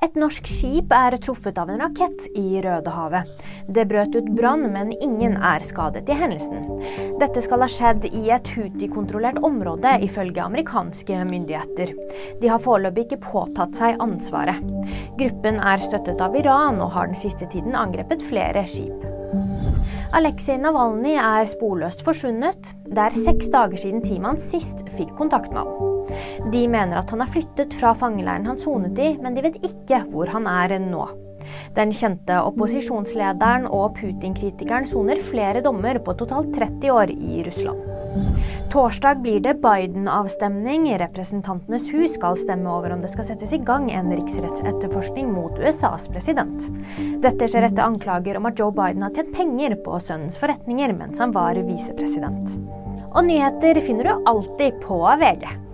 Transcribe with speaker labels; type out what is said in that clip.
Speaker 1: Et norsk skip er truffet av en rakett i Rødehavet. Det brøt ut brann, men ingen er skadet i hendelsen. Dette skal ha skjedd i et Huti-kontrollert område, ifølge amerikanske myndigheter. De har foreløpig ikke påtatt seg ansvaret. Gruppen er støttet av Iran og har den siste tiden angrepet flere skip. Aleksej Navalnyj er sporløst forsvunnet. Det er seks dager siden teamet sist fikk kontakt med ham. De mener at han er flyttet fra fangeleiren han sonet i, men de vet ikke hvor han er nå. Den kjente opposisjonslederen og Putin-kritikeren soner flere dommer på totalt 30 år i Russland. Torsdag blir det Biden-avstemning. Representantenes hus skal stemme over om det skal settes i gang en riksrettsetterforskning mot USAs president. Dette skjer etter anklager om at Joe Biden har tjent penger på sønnens forretninger mens han var visepresident. Og nyheter finner du alltid på VG.